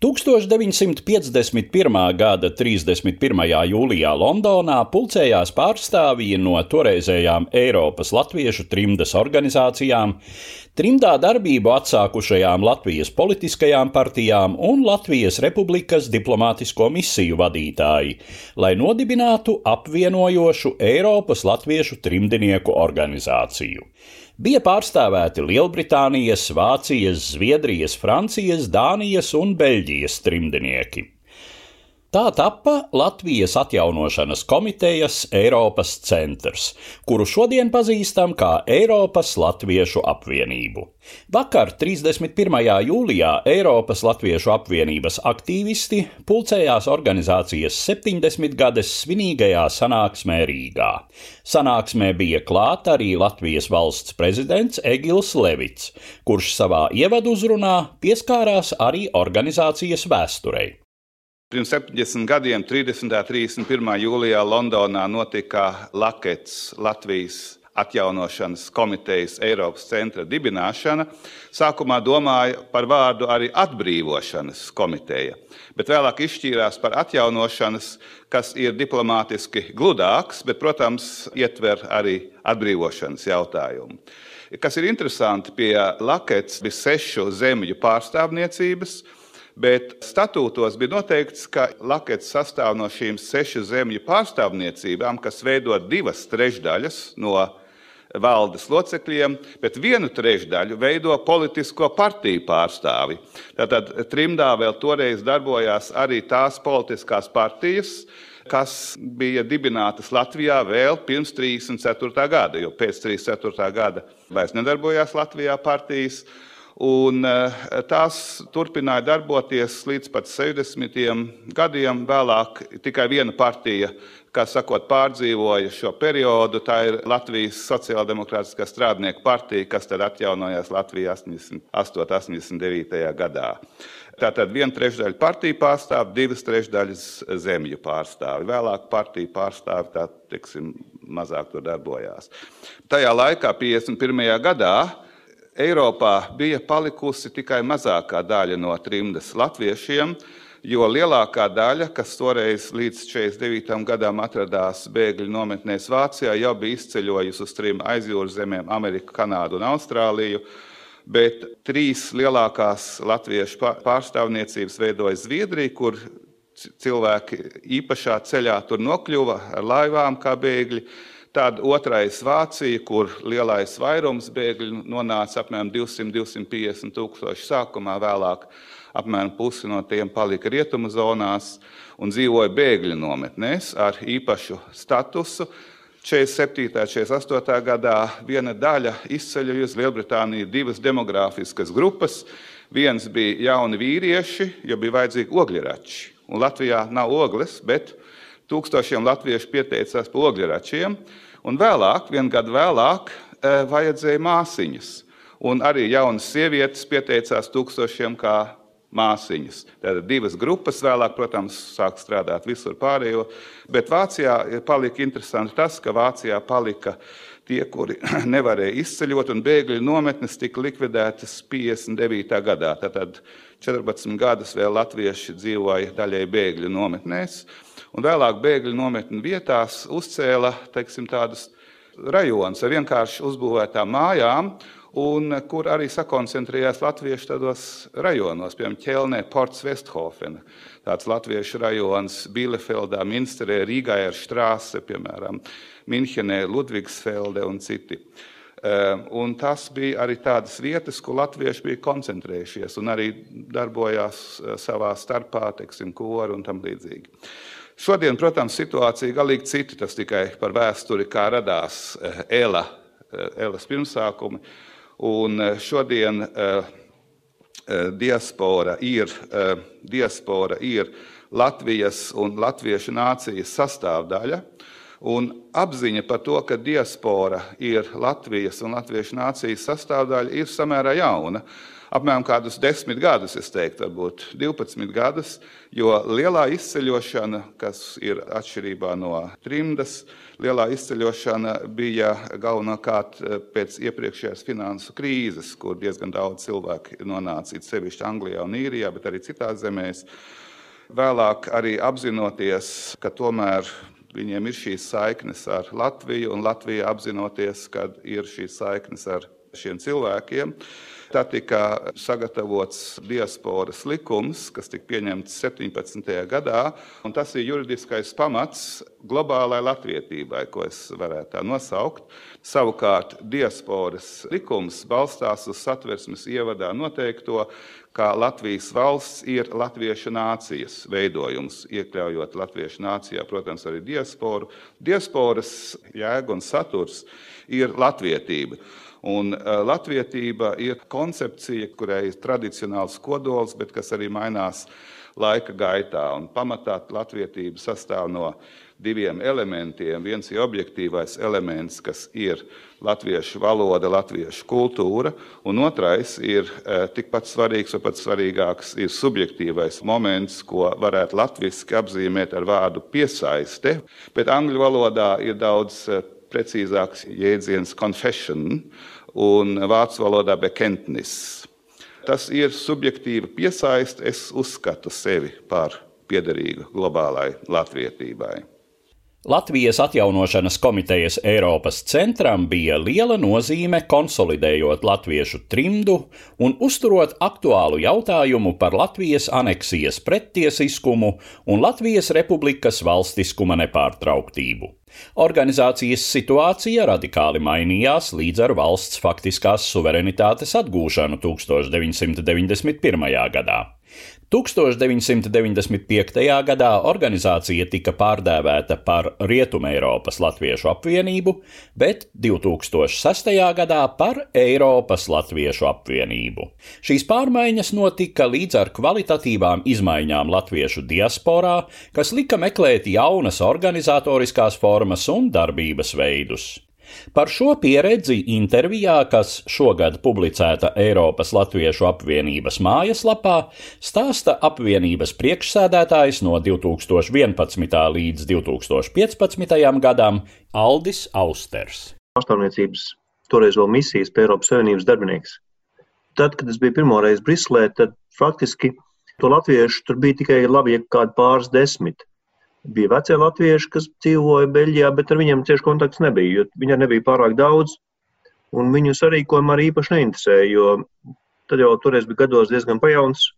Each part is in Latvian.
1951. gada 31. jūlijā Londonā pulcējās pārstāvji no toreizējām Eiropas latviešu trimdas organizācijām, trimdā darbību atsākušajām Latvijas politiskajām partijām un Latvijas Republikas diplomātisko misiju vadītāji, lai nodibinātu apvienojošu Eiropas latviešu trimdnieku organizāciju bija pārstāvēti Lielbritānijas, Vācijas, Zviedrijas, Francijas, Dānijas un Beļģijas trimdnieki. Tā tappa Latvijas atjaunošanas komitejas Eiropas centrs, kuru šodien pazīstam kā Eiropas Latviešu apvienību. Vakar, 31. jūlijā, Eiropas Latviešu apvienības aktīvisti pulcējās organizācijas 70 gades svinīgajā sanāksmē Rīgā. Sanāksmē bija klāt arī Latvijas valsts prezidents Egils Levits, kurš savā ievaduzrunā pieskārās arī organizācijas vēsturei. Pirms 70 gadiem, 30. un 31. jūlijā Londonā notika Lakets Latvijas atjaunošanas komitejas Eiropas centra dibināšana. Sākumā domāja par vārdu arī atbrīvošanas komiteja, bet vēlāk izšķīrās par atjaunošanas, kas ir diplomātiski gludāks, bet, protams, ietver arī atbrīvošanas jautājumu. Kas ir interesanti, pie Lakets bija sešu zemju pārstāvniecības bet statūtos bija noteikts, ka Lakets sastāv no šīm sešu zemju pārstāvniecībām, kas veido divas trešdaļas no valdes locekļiem, bet vienu trešdaļu veido politisko partiju pārstāvi. Tātad trimdā vēl toreiz darbojās arī tās politiskās partijas, kas bija dibinātas Latvijā vēl pirms 34. gada, jo pēc 34. gada vairs nedarbojās Latvijā partijas. Un eh, tās turpināja darboties līdz pat 60. gadiem. Vēlāk tikai viena partija, kā sakot, pārdzīvoja šo periodu. Tā ir Latvijas Sociāldemokrātiskā strādnieku partija, kas tad atjaunojās Latvijā 88. un 89. gadā. Tātad viena trešdaļa partiju pārstāv, divas trešdaļas zemju pārstāvi. Vēlāk partiju pārstāvi tā, teiksim, mazāk tur darbojās. Tajā laikā, 51. gadā, Eiropā bija palikusi tikai mazākā daļa no trimdas latviešiem, jo lielākā daļa, kas toreiz līdz 49. gadam atradās bēgļu nometnēs Vācijā, jau bija izceļojusi uz trim aizjūras zemēm - Ameriku, Kanādu un Austrāliju. Bet trīs lielākās latviešu pārstāvniecības veidoja Zviedrija, kur cilvēki īpašā ceļā tur nokļuva ar laivām kā bēgļi. Tad otrais Vācija, kur lielais vairums bēgļu nonāca apmēram 200-250 tūkstoši sākumā, vēlāk apmēram pusi no tiem palika rietumu zonās un dzīvoja bēgļu nometnēs ar īpašu statusu. 47. un 48. gadā viena daļa izceļoja uz Lielbritāniju divas demogrāfiskas grupas. Viens bija jauni vīrieši, jo bija vajadzīgi ogļrači. Un Latvijā nav ogles, bet Tūkstošiem latviešu pieteicās par ogļračiem, un vēlāk, vienu gadu vēlāk, vajadzēja māsiņas. Un arī jaunas sievietes pieteicās tūkstošiem kā māsiņas. Tātad divas grupas vēlāk, protams, sāk strādāt visur pārējo. Bet Vācijā palika interesanti tas, ka Vācijā palika tie, kuri nevarēja izceļot, un bēgļu nometnes tika likvidētas 59. gadā. Tātad 14 gadus vēl latvieši dzīvoja daļai bēgļu nometnēs un vēlāk bēgļu nometņu vietās uzcēla teiksim, tādus rajonus ar vienkārši uzbūvētām mājām, un kur arī sakoncentrējās latviešu tādos rajonos, piemēram, Ķelnē, Ports Vesthofena, tāds latviešu rajons, Bielefeldā, Minsterē, Rīgā ir Štrāse, piemēram, Minhenē, Ludvigsfelde un citi. Un tas bija arī tādas vietas, kur latvieši bija koncentrējušies un arī darbojās savā starpā, teiksim, koru un tam līdzīgi. Šodien, protams, situācija galīgi cita. Tas tikai par vēsturi, kā radās Ēla, Ēlas pirmsākumi. Un šodien diaspora ir, diaspora ir Latvijas un Latviešu nācijas sastāvdaļa. Un apziņa par to, ka diaspora ir Latvijas un Latviešu nācijas sastāvdaļa, ir samērā jauna. Apmēram kādus desmit gadus, es teiktu, varbūt 12 gadus, jo lielā izceļošana, kas ir atšķirībā no trimdas, lielā izceļošana bija galvenokārt eh, pēc iepriekšējās finansu krīzes, kur diezgan daudz cilvēku nonāca sevišķi Anglijā un Īrijā, bet arī citās zemēs. Vēlāk arī apzinoties, ka tomēr Viņiem ir šīs saiknes ar Latviju, un Latvija apzinoties, ka ir šīs saiknes ar šiem cilvēkiem. Tad tika sagatavots diasporas likums, kas tika pieņemts 17. gadā, un tas ir juridiskais pamats globālai latvietībai, ko es varētu tā nosaukt. Savukārt diasporas likums balstās uz satversmes ievadā noteikto, ka Latvijas valsts ir latviešu nācijas veidojums, iekļaujot latviešu nācijā, protams, arī diasporu. Diasporas jēga un saturs ir latvietība. Un latvietība ir koncepcija, kurai ir tradicionāls kodols, bet kas arī mainās laika gaitā. Un pamatā latvietība sastāv no diviem elementiem. Viens ir objektīvais elements, kas ir latviešu valoda, latviešu kultūra, un otrais ir tikpat svarīgs, vai pat svarīgāks, ir subjektīvais moments, ko varētu latviešu apzīmēt ar vārdu piesaiste, bet angļu valodā ir daudz precīzāks jēdziens confession un vācu valodā bekentnis. Tas ir subjektīva piesaiste. Es uzskatu sevi par piederīgu globālai latvietībai. Latvijas atjaunošanas komitejas Eiropas centram bija liela nozīme konsolidējot latviešu trimdu un uzturot aktuālu jautājumu par Latvijas aneksijas prettiesiskumu un Latvijas republikas valstiskuma nepārtrauktību. Organizācijas situācija radikāli mainījās līdz ar valsts faktiskās suverenitātes atgūšanu 1991. gadā. 1995. gadā organizācija tika pārdēvēta par Rietumēropas Latviešu apvienību, bet 2006. gadā par Eiropas Latviešu apvienību. Šīs pārmaiņas notika līdz ar kvalitatīvām izmaiņām latviešu diasporā, kas lika meklēt jaunas organizatoriskās formas un darbības veidus. Par šo pieredzi intervijā, kas šogad publicēta Eiropas Latviešu apvienības mājaslapā, stāsta apvienības priekšsēdētājs no 2011. līdz 2015. gadam Aldis Austers. Pastāvniecības toreiz vēl misijas pie Eiropas Savienības darbinieks. Tad, kad es biju pirmoreiz Briselē, tad faktiski to latviešu tur bija tikai labi, ja kādi pāris desmit. Bija vecie latvieši, kas dzīvoja Beļģijā, bet ar viņiem cieši kontakts nebija, jo viņai nebija pārāk daudz. Un viņu sarīkojumu arī īpaši neinteresēja, jo tad jau toreiz bija gados diezgan pajauns.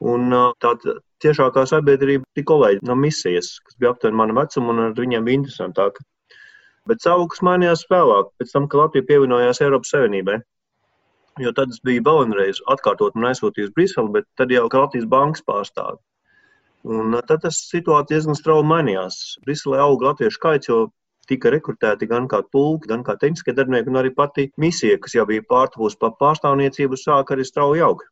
Un tāda tiešākā sabiedrība bija kolēģi no misijas, kas bija aptuveni mana vecuma, un ar viņiem bija interesantāk. Bet savukārt mainījās vēlāk, pēc tam, kad Latvija pievienojās Eiropas Savienībai. Jo tad es biju vēl vienreiz atkārtot un aizsūtījis Briseli, bet tad jau Latvijas bankas pārstāvis. Un tad tas situācija diezgan strauji mainījās. Briselē auga latviešu skaits, jo tika rekrutēti gan kā tulki, gan kā tehniskie darbinieki, un arī pati misija, kas jau bija pārtuvus pa pārstāvniecību, sāk arī strauji augt.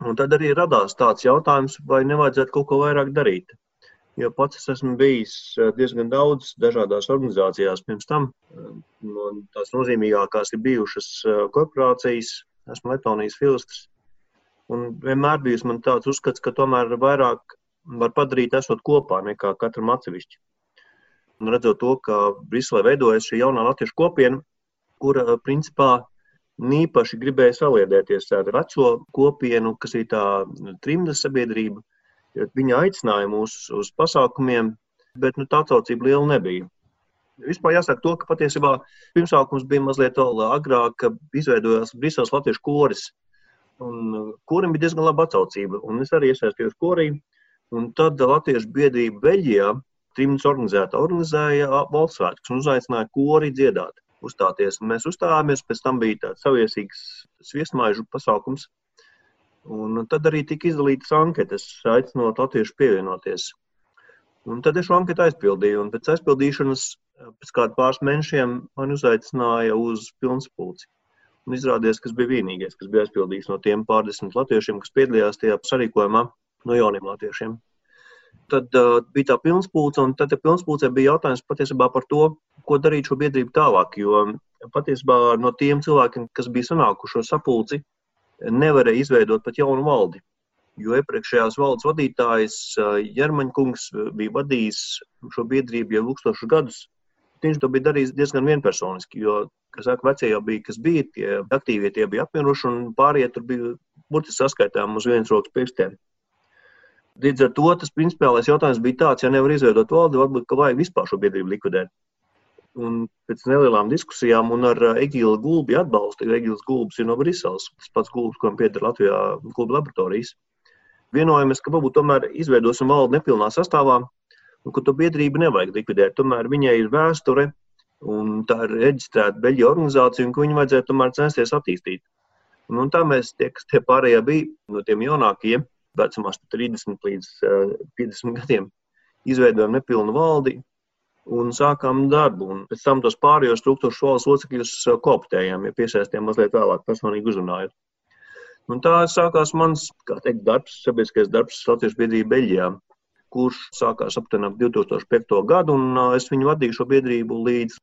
Un tad arī radās tāds jautājums, vai nevajadzētu kaut ko vairāk darīt. Jo pats es esmu bijis diezgan daudz dažādās organizācijās pirms tam. No tās nozīmīgākās ir bijušas korporācijas, esmu Latvijas filozofs. Un vienmēr bijis man tāds uzskats, ka tomēr vairāk var padarīt, esot kopā, nekā katram atsevišķi. Un redzot to, ka Briselē veidojas šī jaunā latviešu kopiena, kura principā īpaši gribēja saliedēties ar veco kopienu, kas ir tā trimdas sabiedrība. Viņa aicināja mūs uz pasākumiem, bet nu, tā atsaucība liela nebija. Vispār jāsaka to, ka patiesībā pirmsākums bija mazliet agrāk, kad izveidojās Briseles latviešu koris. Un kurim bija diezgan laba atsaucība. Un es arī iesaistījos korī. Un tad Latviešu biedrība Beļģijā, Trimds organizēta, organizēja valsts svētkus un uzaicināja kori dziedāt. uzstāties. Mēs uzstājāmies, pēc tam bija tāds saviesīgs viesmaižu pasākums. Un tad arī tika izdalītas anketas, aicinot latviešu pievienoties. Un tad es šo anketu aizpildīju, un pēc aizpildīšanas, pēc kāda pāris mēnešiem, man uzaicināja uz pilnspulci. Un izrādījās, kas bija vienīgais, kas bija aizpildījis no tiem pārdesmit latviešiem, kas piedalījās tajā sarīkojumā no jauniem latviešiem. Tad uh, bija tā pilnspulce, un tad pilnspulcē bija jautājums patiesībā par to, ko darīt šo biedrību tālāk. Jo patiesībā no tiem cilvēkiem, kas bija sanākuši šo sapulci, nevarēja izveidot pat jaunu valdi. Jo iepriekšējās valdes vadītājs Jermaņkungs bija vadījis šo biedrību jau tūkstošus gadus. Viņš to bija darījis diezgan vienpersoniski, jo, kā saka, vecie jau bija, kas bija, tie aktīvie tie bija apmiruši, un pārējie tur bija burtiski saskaitām uz vienas rokas pirkstiem. Līdz ar to tas principiālais jautājums bija tāds, ja nevar izveidot valdi, varbūt, vajag vispār šo biedrību likvidēt. Un pēc nelielām diskusijām un ar Egīlu Gulbi atbalstu, jo Egīls Gulbis ir no Briseles, tas pats Gulbis, kuram pieder Latvijā Gulbi laboratorijas, vienojamies, ka varbūt tomēr izveidosim valdi nepilnā sastāvā, un ka to biedrību nevajag likvidēt. Tomēr viņai ir vēsture, un tā ir reģistrēta Beļģija organizācija, un ka viņu vajadzētu tomēr censties attīstīt. Un, un tā mēs tie, kas tie pārējie bija, no tiem jaunākajiem, vecumā 30 līdz 50 gadiem, izveidojām nepilnu valdi un sākām darbu. Un pēc tam tos pārējos struktūras valsts locekļus kooptējām, ja piesaistījām mazliet vēlāk, personīgi uzrunājot. Un tā sākās mans teikt, darbs, sabiedriskais darbs Latvijas biedrība Beļģijā, kurš sākās aptuveni 2005. gadu, un es viņu vadīju šo biedrību līdz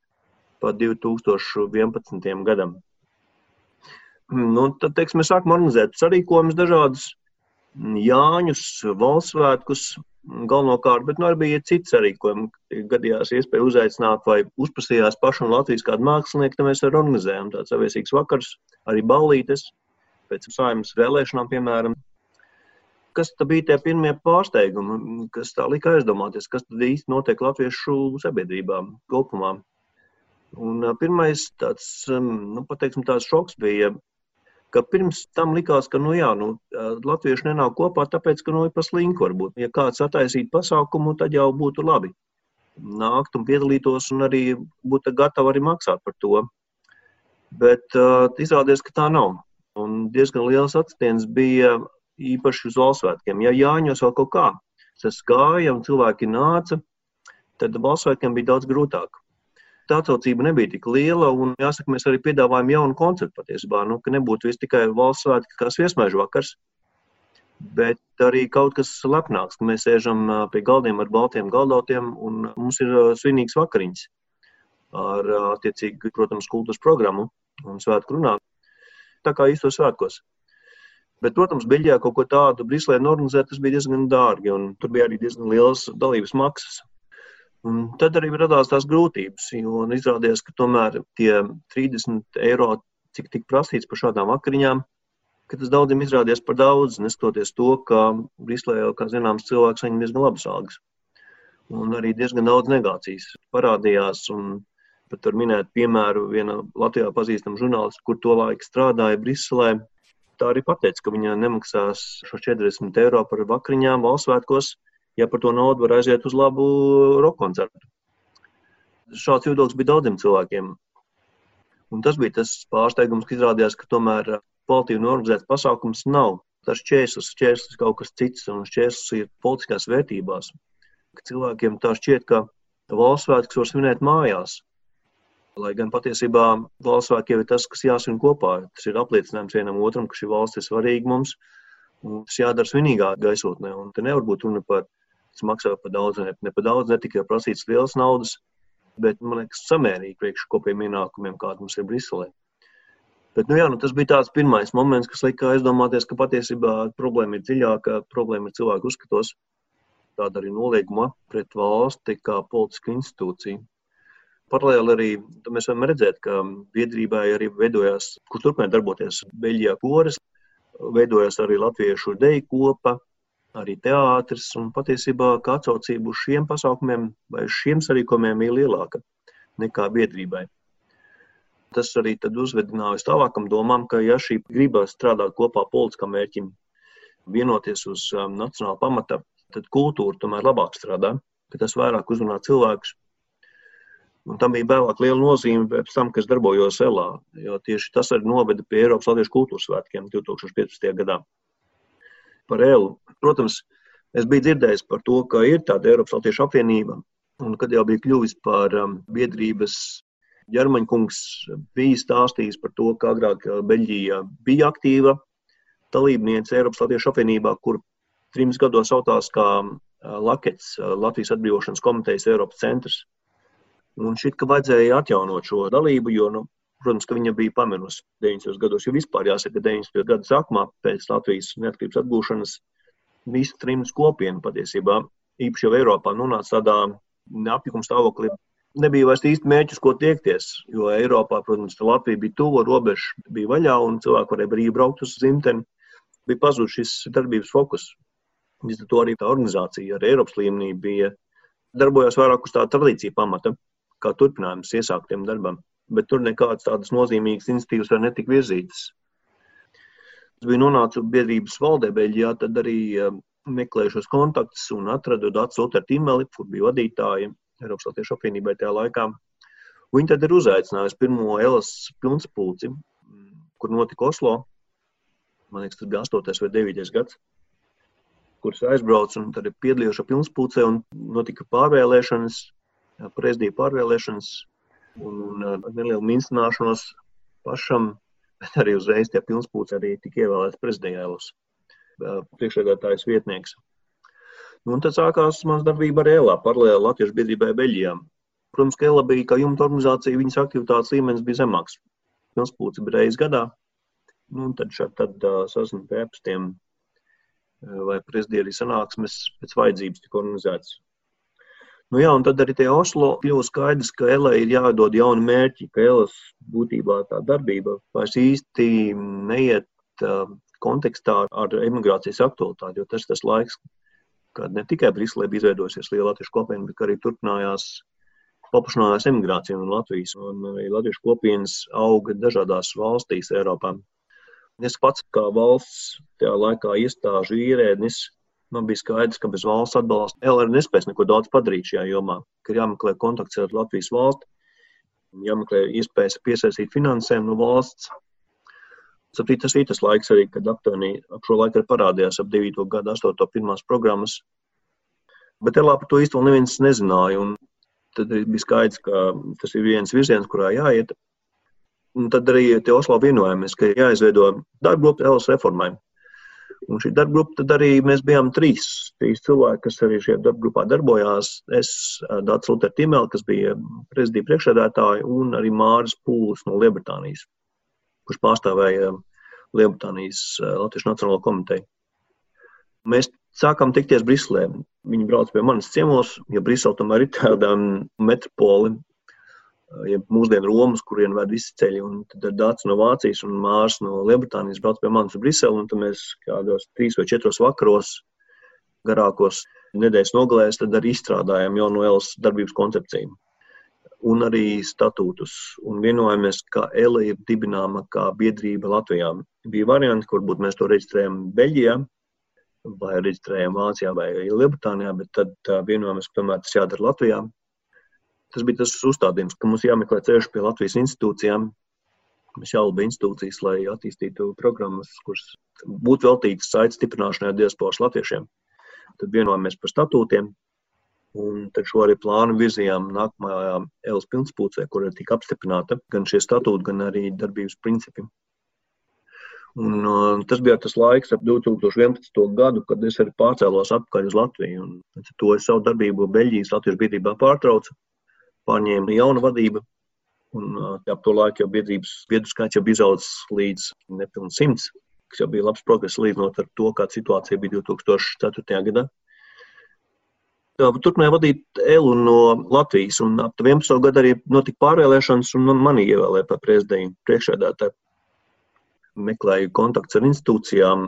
pat 2011. gadam. Nu, tad, teiksim, mēs sākam organizēt sarīkojumus dažādus, Jāņus, valsts svētkus galvenokārt, bet nu, arī bija cits arī, ko gadījās iespēja uzaicināt vai uzprasījās pašam Latvijas kādu mākslinieku, tad mēs arī organizējām tāds saviesīgs vakars, arī ballītes pēc saimnes vēlēšanām, piemēram. Kas bija tie pirmie pārsteigumi, kas tā lika aizdomāties, kas tad īsti notiek latviešu sabiedrībā kopumā? Un pirmais tāds, nu, pateiksim, tāds šoks bija ka pirms tam likās, ka nu, jā, nu, latvieši nenāk kopā, tāpēc, ka nu, ir paslīgi varbūt. Ja kāds attaisītu pasākumu, tad jau būtu labi. Nākt un piedalītos un arī būt gatavi arī maksāt par to. Bet uh, izrādījās, ka tā nav. Un diezgan liels atstiens bija īpaši uz valstsvētkiem. Ja Jāņos vēl kaut kā tas gāja un cilvēki nāca, tad valstsvētkiem bija daudz grūtāk tā atsaucība nebija tik liela. Un, jāsaka, mēs arī piedāvājam jaunu konceptu patiesībā. Nu, ka nebūtu tikai valsts svētki, kā sviesmaižu vakars, bet arī kaut kas lepnāks, ka mēs sēžam pie galdiem ar baltiem galdautiem un mums ir svinīgs vakariņas ar attiecīgi, protams, kultūras programmu un svētku runām. Tā kā īstos svētkos. Bet, protams, Beļģijā kaut ko tādu Briselē organizēt, tas bija diezgan dārgi, tur bija arī diezgan liels dalības maksas. Un tad arī radās tās grūtības, jo izrādījās, ka tomēr tie 30 eiro, cik tika prasīts par šādām vakariņām, ka tas daudziem izrādījās par daudz, neskatoties to, ka Briselē jau, kā zināms, cilvēks saņem diezgan labas algas. Un arī diezgan daudz negācijas parādījās. Pat var minēt, piemēru, viena Latvijā pazīstama žurnāliste, kur to laiku strādāja Briselē. Tā arī pateica, ka viņa nemaksās šo 40 eiro par vakariņām valsts svētkos, ja par to naudu var aiziet uz labu roka koncertu. Šāds viedoklis bija daudziem cilvēkiem. Un tas bija tas pārsteigums, ka izrādījās, ka tomēr kvalitīvi norganizēts pasākums nav. Tas šķērslis, šķērslis kaut kas cits, un šķērslis ir politiskās vērtībās. Cilvēkiem tā šķiet, ka valsts svētkus var svinēt mājās. Lai gan patiesībā valsts svētki jau ir tas, kas jāsvin kopā. Tas ir apliecinājums vienam otram, ka šī valsts ir svarīga mums. Tas jādara svinīgā gaisotnē. Un te nevar būt runa par kas maksā par daudz, ne, ne par daudz, ne tikai prasīts liels naudas, bet, man liekas, samērīgi priekš kopiem ienākumiem, kāda mums ir Briselē. Bet, nu, jā, nu, tas bija tāds pirmais moments, kas lika aizdomāties, ka patiesībā problēma ir dziļāka, problēma ir cilvēku uzskatos, tāda arī nolieguma pret valsti kā politisku institūciju. Paralēli arī mēs varam redzēt, ka biedrībai arī veidojās, kur turpināja darboties Beļģijā koris, veidojās arī latviešu deju kopa, arī teātris. Patiesībā atsaucība uz šiem pasākumiem vai šiem sarīkojumiem ir lielāka nekā biedrībai. Tas arī uzvedināja uz tālākam domām, ka, ja šī griba strādāt kopā politiskam mērķim, vienoties uz um, nacionāla pamata, tad kultūra tomēr labāk strādā, ka tas vairāk uzrunā cilvēkus. Un tam bija vēlāk liela nozīme pēc tam, kas darbojos Elā, jo tieši tas arī noveda pie Eiropas Latvijas kultūras svētkiem 2015. gadā. Par Elu, protams, es biju dzirdējis par to, ka ir tāda Eiropas Latviešu apvienība, un kad jau bija kļuvis par um, biedrības ģermaņkungs, bija stāstījis par to, ka agrāk uh, Beļģija bija aktīva dalībniece Eiropas Latviešu apvienībā, kur trims gados saucās kā uh, Lakets, uh, Latvijas atbrīvošanas komitejas Eiropas centrs. Un šķiet, ka vajadzēja atjaunot šo dalību, jo, nu, protams, ka viņa bija paminusi 90. gados. Jo vispār jāsaka, ka 90. gada sākumā pēc Latvijas neatkarības atgūšanas visa trims kopiena patiesībā, īpaši jau Eiropā, nonāca tādā apjukuma stāvoklī. Nebija vairs īsti mērķis, ko tiekties, jo Eiropā, protams, Latvija bija tuvu, robeža bija vaļā un cilvēki varēja brīvi braukt uz dzimteni. Bija pazudis šis darbības fokus. Līdz ar to arī tā organizācija ar Eiropas līmenī bija darbojās vairāk uz tā tradīcija pamata kā turpinājums iesāktiem darbam, bet tur nekādas tādas nozīmīgas iniciatīvas vēl netika virzītas. Es biju nonācis biedrības valdē Beļģijā, tad arī eh, meklēju šos kontaktus un atradu Dācis Oteru Timeli, kur bija vadītāja Eiropas Latviešu apvienībai tajā laikā. Viņi tad ir uzaicinājusi pirmo Elas pilnspulci, kur notika Oslo. Man liekas, tas bija 8. vai 9. gads, kurus aizbraucu un tad piedalījos šajā pilnspulcē un notika pārvēlēšanas prezidija pārvēlēšanas un, un ar nelielu minstināšanos pašam, bet arī uzreiz tie pilnspūci arī tika ievēlēts prezidijēlus priekšsēdētājs vietnieks. Nu, un tad sākās mans darbība ar ELA, paralēli Latviešu biedrībai Beļģijā. Protams, ka ELA bija kā jumta organizācija, viņas aktivitātes līmenis bija zemāks. Pilnspūci bija reizes gadā. Nu, un tad šādi tad, uh, sazinu pie epstiem vai prezidija sanāksmes pēc vajadzības tika organizētas. Nu, jā, un tad arī tie Oslo kļuva skaidrs, ka Elē ir jādod jauni mērķi, ka Elas būtībā tā darbība vairs īsti neiet uh, kontekstā ar emigrācijas aktualitāti, jo tas ir tas laiks, kad ne tikai Briselē bija izveidojusies liela latviešu kopiena, bet arī turpinājās paplašinājās emigrācija no Latvijas, un arī latviešu kopienas auga dažādās valstīs Eiropā. Es pats kā valsts tajā laikā iestāžu ierēdnis man bija skaidrs, ka bez valsts atbalsta LR nespēs neko daudz padarīt šajā jomā, ka ir jāmeklē kontakts ar Latvijas valsti, jāmeklē iespējas piesaistīt finansējumu no valsts. Saprīt, tas ir tas laiks arī, kad aptuveni ap šo laiku parādījās ap 9. gadu 8. pirmās programmas. Bet LA par to īsti vēl neviens nezināja. Tad bija skaidrs, ka tas ir viens virziens, kurā jāiet. Un tad arī Oslo vienojāmies, ka jāizveido darba grupa LS reformai. Un šī darba grupa, tad arī mēs bijām trīs, trīs cilvēki, kas arī šajā darba grupā darbojās. Es, Dārts Luters Timēl, kas bija prezidija priekšsēdētāja, un arī Māris Pūlis no Lielbritānijas, kurš pārstāvēja Lielbritānijas Latvijas Nacionālo komiteju. Mēs sākām tikties Briselē. Viņi brauc pie manis ciemos, jo Brisele tomēr ir tāda metropole, ja mūsdienu Romas, kurien ved visi ceļi. Un tad ir Dārts no Vācijas un Mārs no Lielbritānijas brauc pie manis uz Briseli. Tad mēs kādos trīs vai četros vakaros, garākos nedēļas nogalēs, tad arī izstrādājam jauno ELS darbības koncepciju. Un arī statūtus. Un vienojamies, ka ELA ir dibināma kā biedrība Latvijā. Bija varianti, kur būtu mēs to reģistrējam Beļģijā, vai reģistrējam Vācijā vai Lielbritānijā, bet tad vienojamies, ka tomēr tas jādara Latvijā. Tas bija tas uzstādījums, ka mums jāmeklē ceļš pie Latvijas institūcijām. Mums jālaba institūcijas, lai attīstītu programmas, kuras būtu veltītas saites stiprināšanai diasporas latviešiem. Tad vienojamies par statūtiem, un šo arī plānu virzījām nākamajā Elas pilnspūcē, kur tika apstiprināta gan šie statūti, gan arī darbības principi. Un, uh, tas bija tas laiks, ap 2011. gadu, kad es arī pārcēlos atpakaļ uz Latviju. Un, to es savu darbību Beļģijas Latvijas biedrībā pārtraucu pārņēma jauna vadība. Un ap to laiku jau biedrības biedru skaits jau bija izaudzis līdz nepilnīgi simts, kas jau bija labs progress līdzinot ar to, kāda situācija bija 2004. gadā. Turpināja vadīt Elu no Latvijas, un ap 11. gadu arī notika pārvēlēšanas, un man, mani ievēlēja par prezidiju priekšēdētāju. Meklēju kontaktus ar institūcijām.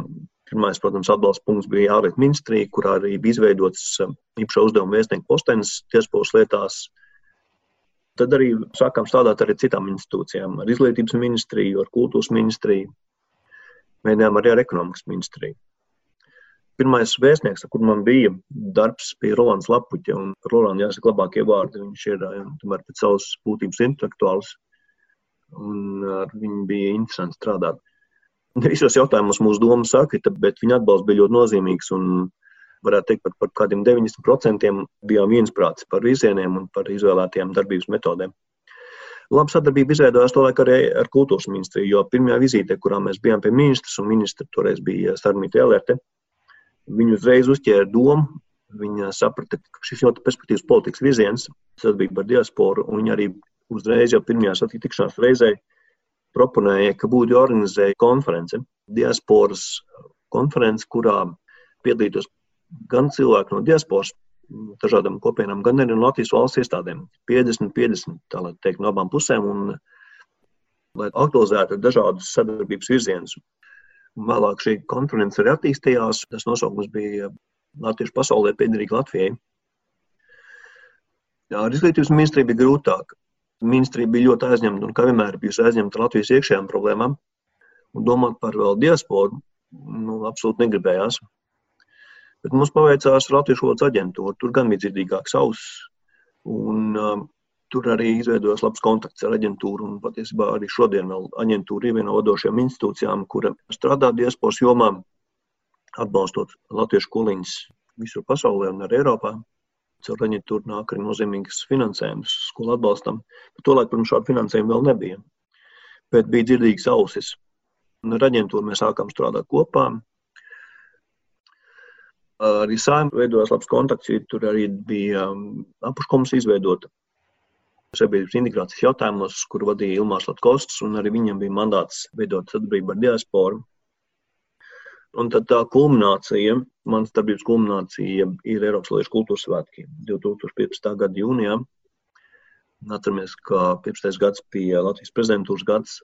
Pirmais, protams, atbalsta punkts bija ārlietu ministrija, kurā arī bija izveidots īpašā uzdevuma vēstnieku postenis tiespolas lietās, Tad arī sākām strādāt ar citām institūcijām, ar izglītības ministriju, ar kultūras ministriju, mēģinājām arī ar ekonomikas ministriju. Pirmais vēstnieks, kur man bija darbs, bija Rolands Lapuķa. Rolandu jāsaka labākie vārdi. Viņš ir tomēr pēc savas būtības intelektuāls. Un ar viņu bija interesanti strādāt. Visos jautājumos mūsu doma sakrita, bet viņa atbalsts bija ļoti nozīmīgs. Un varētu teikt, par, par kādiem 90% bijām viensprātis par virzieniem un par izvēlētajām darbības metodēm. Laba sadarbība izveidojās to laiku arī ar kultūras ministriju, jo pirmajā vizītē, kurā mēs bijām pie ministrs, un ministra toreiz bija Starmīta Elerte, Viņu uzreiz uzķēra domu. Viņa saprata, ka šis ļoti perspektīvs politikas virziens, sadarbība ar diasporu, un viņa arī uzreiz jau pirmajā satikšanās reizē proponēja, ka būtu jāorganizē konference, diasporas konference, kurā piedalītos gan cilvēki no diasporas, dažādām kopienām, gan arī no Latvijas valsts iestādēm. 50, 50, tā lai teikt, no abām pusēm, un lai aktualizētu dažādus sadarbības virzienus. Vēlāk šī konference arī attīstījās. Tas nosaukums bija Latviešu pasaulē piederīgi Latvijai. Jā, ar izglītības ministriju bija grūtāk. Ministrija bija ļoti aizņemta un kā vienmēr bijusi aizņemta Latvijas iekšējām problēmām. Un domāt par vēl diasporu, nu, absolūti negribējās. Bet mums paveicās Latvijas valodas aģentūra. Tur gan bija dzirdīgāks auss. Un um, Tur arī izveidojās labs kontakts ar aģentūru. Un patiesībā arī šodien aģentūra ir viena no vadošajām institūcijām, kura strādā diasporas jomā, atbalstot latviešu kuliņus visur pasaulē un arī Eiropā. Caur aģentūru nāk arī nozīmīgs finansējums skolu atbalstam. Bet tolaik, protams, šādu finansējumu vēl nebija. Bet bija dzirdīgas ausis. Un ar aģentūru mēs sākām strādāt kopā. Arī saimniekam veidojās labs kontakts. Tur arī bija um, apakškomisija izveidota sabiedrības integrācijas jautājumos, kur vadīja Ilmārs Latkovskis, un arī viņam bija mandāts veidot sadarbību ar diasporu. Un tad tā kulminācija, manas darbības kulminācija ir Eiropas Latvijas kultūras svētki 2015. gada jūnijā. Atceramies, ka 15. gads bija Latvijas prezidentūras gads.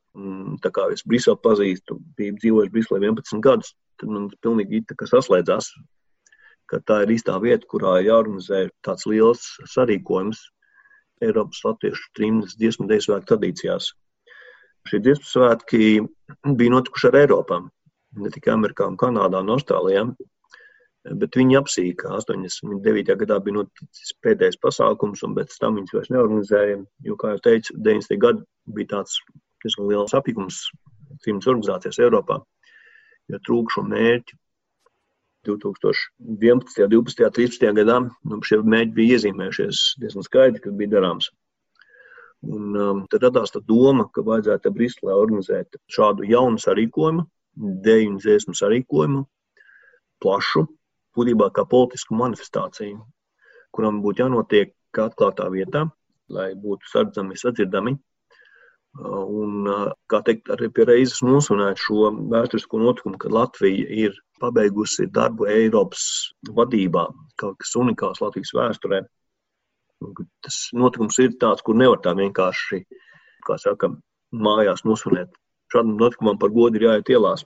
Tā kā es Briselu pazīstu, biju dzīvojis Briselē 11 gadus, tad man pilnīgi it saslēdzās, ka tā ir īstā vieta, kurā jāorganizē tāds liels sarīkojums Eiropas latviešu dziesmu dēļu svētku tradīcijās. Šie dziesmu svētki bija notikuši ar Eiropā, ne tikai Amerikā, Kanādā un Austrālijā. Bet viņi apsīka. 89. gadā bija noticis pēdējais pasākums, un pēc tam viņas vairs neorganizēja. Jo, kā jau teicu, 90. gadi bija tāds diezgan liels apjukums cīņas organizācijas Eiropā, jo trūka šo mērķu 2011, 12, 13 gadā nu, šie mēģi bija iezīmējušies diezgan skaidri, kas bija darāms. Un, um, tad radās tā doma, ka vajadzētu Briselē organizēt šādu jaunu sarīkojumu, deju un dziesmu sarīkojumu, plašu, būtībā kā politisku manifestāciju, kuram būtu jānotiek atklātā vietā, lai būtu sardzami, sadzirdami Un, kā teikt, arī pie reizes nosvinēt šo vēsturisko notikumu, kad Latvija ir pabeigusi darbu Eiropas vadībā, kaut kas unikāls Latvijas vēsturē. Tas notikums ir tāds, kur nevar tā vienkārši, kā saka, mājās nosvinēt. Šādam notikumam par godu ir jāiet ielās.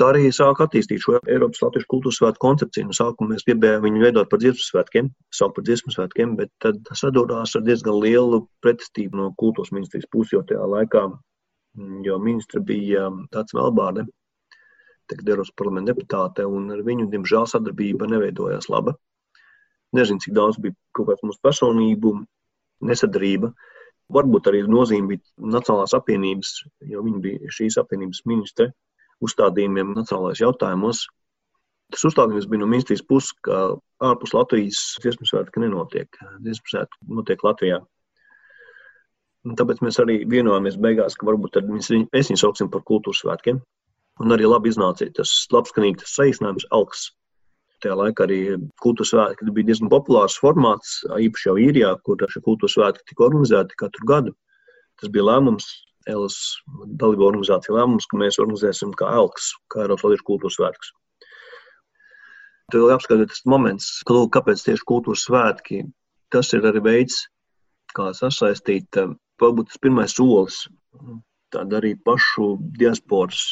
Tā arī sāk attīstīt šo Eiropas Latvijas kultūras svētku koncepciju. No sākuma mēs gribējām viņu veidot par dziesmu svētkiem, saukt par dziesmu svētkiem, bet tad sadūrās ar diezgan lielu pretestību no kultūras ministrijas puses, jo tajā laikā, jo ministra bija tāds Melbārde, tagad Eiropas parlamenta deputāte, un ar viņu, diemžēl, sadarbība neveidojās laba. Nezinu, cik daudz bija kaut kāds mūsu personību nesadarība. Varbūt arī nozīme bija Nacionālās apvienības, jo viņa bija šīs apvienības ministre uzstādījumiem nacionālajos jautājumos. Tas uzstādījums bija no ministrijas puses, ka ārpus Latvijas dziesmu svētki nenotiek. Dziesmu svētki notiek Latvijā. Un tāpēc mēs arī vienojāmies beigās, ka varbūt mēs viņu sauksim par kultūras svētkiem. Un arī labi iznāca tas labskanīgs saīsinājums Alks. Tajā laikā arī kultūras svētki bija diezgan populārs formāts, īpaši jau īrijā, kur šie kultūras svētki tika organizēti katru gadu. Tas bija lēmums Elas dalību organizācija lēmums, ka mēs organizēsim kā Elks, kā Eiropas Latvijas kultūras svētkus. Tad vēl jāapskata tas moments, ka, lūk, kāpēc tieši kultūras svētki. Tas ir arī veids, kā sasaistīt, varbūt tas pirmais solis, tāda arī pašu diasporas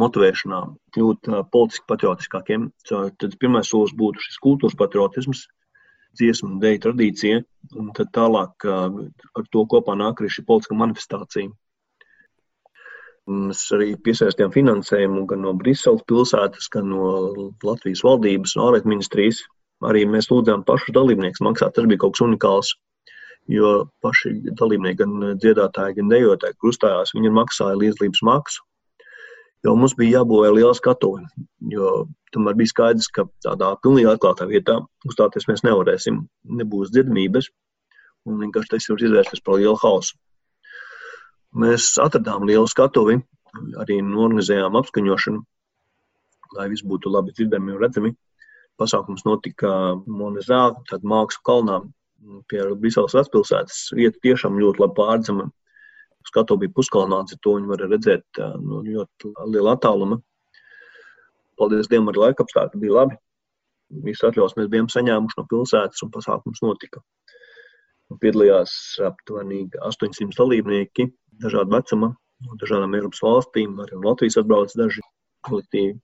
motivēšanā, kļūt politiski patriotiskākiem. Tad pirmais solis būtu šis kultūras patriotisms, dziesmu un dēļu tradīcija, un tad tālāk ar to kopā nāk arī šī politiskā manifestācija. Mēs arī piesaistījām finansējumu gan no Briseles pilsētas, gan no Latvijas valdības, no ārlietu ministrijas. Arī mēs lūdzām pašus dalībniekus maksāt. Tas bija kaut kas unikāls. Jo paši dalībnieki, gan dziedātāji, gan dejotāji, kur uzstājās, viņi maksāja līdzlības maksu. Jo mums bija jābūvē liela skatuve. Tomēr bija skaidrs, ka tādā pilnīgi atklātā vietā uzstāties mēs nevarēsim. Nebūs dzirdamības, un vienkārši tas var izvērsties par lielu hausu. Mēs atradām lielu skatuvi, arī norganizējām apskaņošanu, lai viss būtu labi dzirdami un redzami. Pasākums notika Monezā, tad Mākslu kalnā pie Briseles vecpilsētas. Vieta tiešām ļoti labi pārdzama. Skatu bija puskalnāts, to viņi var redzēt no nu, ļoti liela attāluma. Paldies Dievam, arī laika apstākļi bija labi. Visu atļaus mēs bijām saņēmuši no pilsētas un pasākums notika. Piedalījās aptuveni 800 dalībnieki dažādu vecumu, no dažādām Eiropas valstīm, arī no Latvijas atbrauc daži kolektīvi.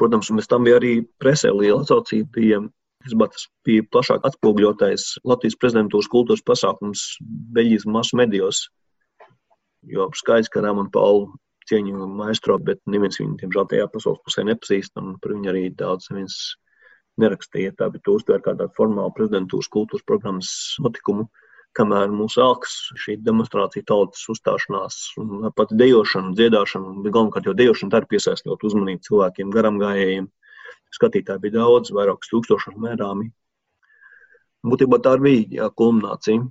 Protams, un bez tam bija arī presē liela atsaucība. Bija, tas bija plašāk atspoguļotais Latvijas prezidentūras kultūras pasākums Beļģijas masu medijos. Jo skaidrs, ka Rāmanu Paulu cieņu maestro, bet neviens viņu, diemžēl, tajā pasaules pusē nepazīst, un par viņu arī daudz neviens nerakstīja. Tā bija uztver kā tādu formālu prezidentūras kultūras programmas notikumu. Kamēr mūs elks šī demonstrācija, tautas uzstāšanās, pat dejošana, dziedāšana, galvenokārt jau dejošana tā ir piesaistot uzmanību cilvēkiem, garam gājējiem. Skatītāji bija daudz, vairākus tūkstošus mērāmi. Būtībā tā bija jā, kulminācija.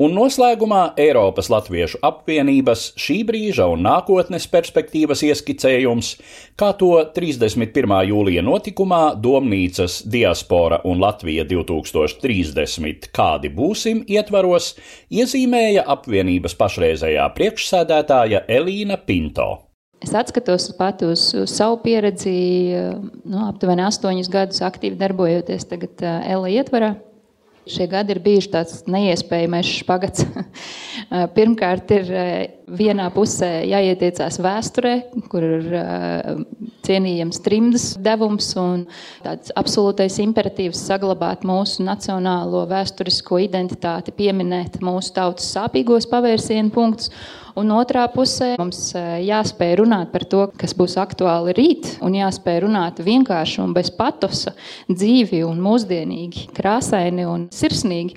Un noslēgumā Eiropas Latviešu apvienības šī brīža un nākotnes perspektīvas ieskicējums, kā to 31. jūlija notikumā Domnīcas diaspora un Latvija 2030 kādi būsim ietvaros, iezīmēja apvienības pašreizējā priekšsēdētāja Elīna Pinto. Es atskatos pati uz, uz savu pieredzi, nu, aptuveni astoņus gadus aktīvi darbojoties tagad ELA ietvarā. Šie gadi ir bijuši tāds neiespējamais špagats. Pirmkārt, ir vienā pusē jāietiecās vēsturē, kur ir cienījams trimdas devums un tāds absolūtais imperatīvs saglabāt mūsu nacionālo vēsturisko identitāti, pieminēt mūsu tautas sāpīgos pavērsienu punktus Un otrā pusē mums eh, jāspēj runāt par to, kas būs aktuāli rīt, un jāspēj runāt vienkārši un bez patosa, dzīvi un mūsdienīgi, krāsaini un sirsnīgi.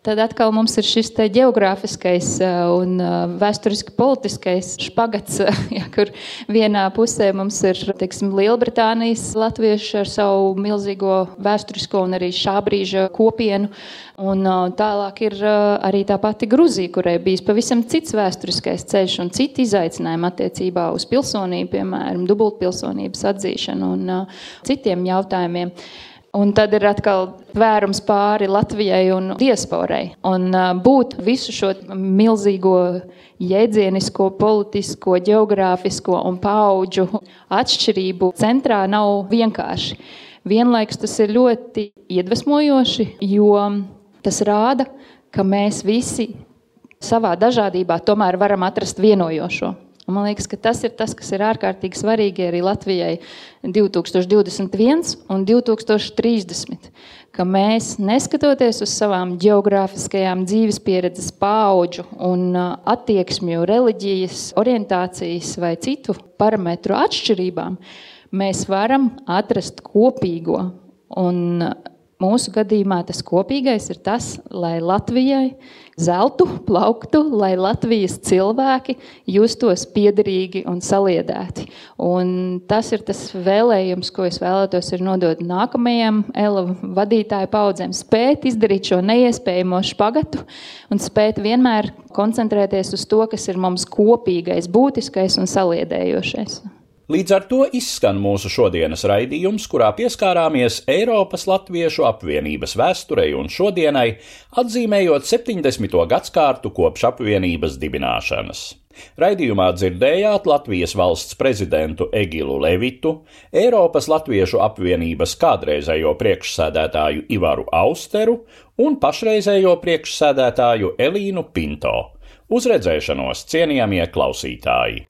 Tad atkal mums ir šis geogrāfiskais uh, un uh, vēsturiski politiskais špagats, ja, kur vienā pusē mums ir teiksim, Lielbritānijas latvieši ar savu milzīgo vēsturisko un arī šā brīža kopienu. Un tālāk ir arī tā pati Gruzija, kurai bijis pavisam cits vēsturiskais ceļš un citi izaicinājumi attiecībā uz pilsonību, piemēram, dubultpilsonības atzīšanu un citiem jautājumiem. Un tad ir atkal vērums pāri Latvijai un diasporai. Un būt visu šo milzīgo jēdzienisko, politisko, geogrāfisko un paudžu atšķirību centrā nav vienkārši. Vienlaikus tas ir ļoti iedvesmojoši, jo tas rāda, ka mēs visi savā dažādībā tomēr varam atrast vienojošo. Un man liekas, ka tas ir tas, kas ir ārkārtīgi svarīgi arī Latvijai 2021 un 2030. Ka mēs, neskatoties uz savām geogrāfiskajām dzīves pieredzes, paudžu un attieksmju, reliģijas, orientācijas vai citu parametru atšķirībām, mēs varam atrast kopīgo. Un Mūsu gadījumā tas kopīgais ir tas, lai Latvijai zeltu, plauktu, lai Latvijas cilvēki justos piederīgi un saliedēti. Un tas ir tas vēlējums, ko es vēlētos nodot nākamajām ELA vadītāju paudzēm. Spēt izdarīt šo neiespējamo špagatu un spēt vienmēr koncentrēties uz to, kas ir mums kopīgais, būtiskais un saliedējošais. Līdz ar to izskan mūsu šodienas raidījums, kurā pieskārāmies Eiropas Latviešu apvienības vēsturei un šodienai, atzīmējot 70. gadsimtu kopš apvienības dibināšanas. Raidījumā dzirdējāt Latvijas valsts prezidentu Egilu Levitu, Eiropas Latviešu apvienības kādreizējo priekšsēdētāju Ivaru Austeru un pašreizējo priekšsēdētāju Elīnu Pinto. Uz redzēšanos, cienījamie klausītāji!